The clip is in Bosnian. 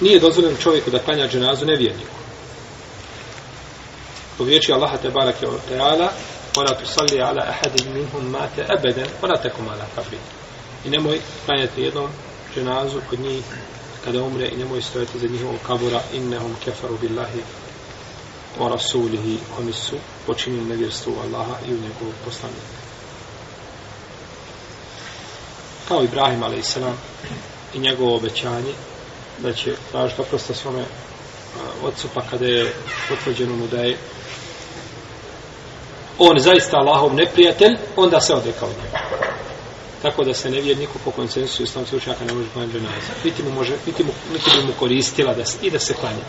nije dozvoljeno čovjeku da klanja dženazu nevjerniku. Zbog riječi Allaha te barake o teala, ولا تصلي على أحد منهم مات أبدا ولا تقم على قبره i nemoj klanjati jednom dženazu kod njih kada umre i nemoj stojati za njihovog kabura innehum kefaru billahi wa rasulihi oni su počinili nevjerstvo u Allaha i u njegovog poslanika kao Ibrahim a.s. i njegovo obećanje da će tražiti oprosta svome ocu pa kada je potvrđeno mu da je on zaista Allahov neprijatelj, onda se odrekao njega. Tako da se nevjerniku po konsensusu islamskih učenjaka ne može klanjati dženaza. Niti mu može, niti mu, niti bi mu koristila da se, i da se klanja.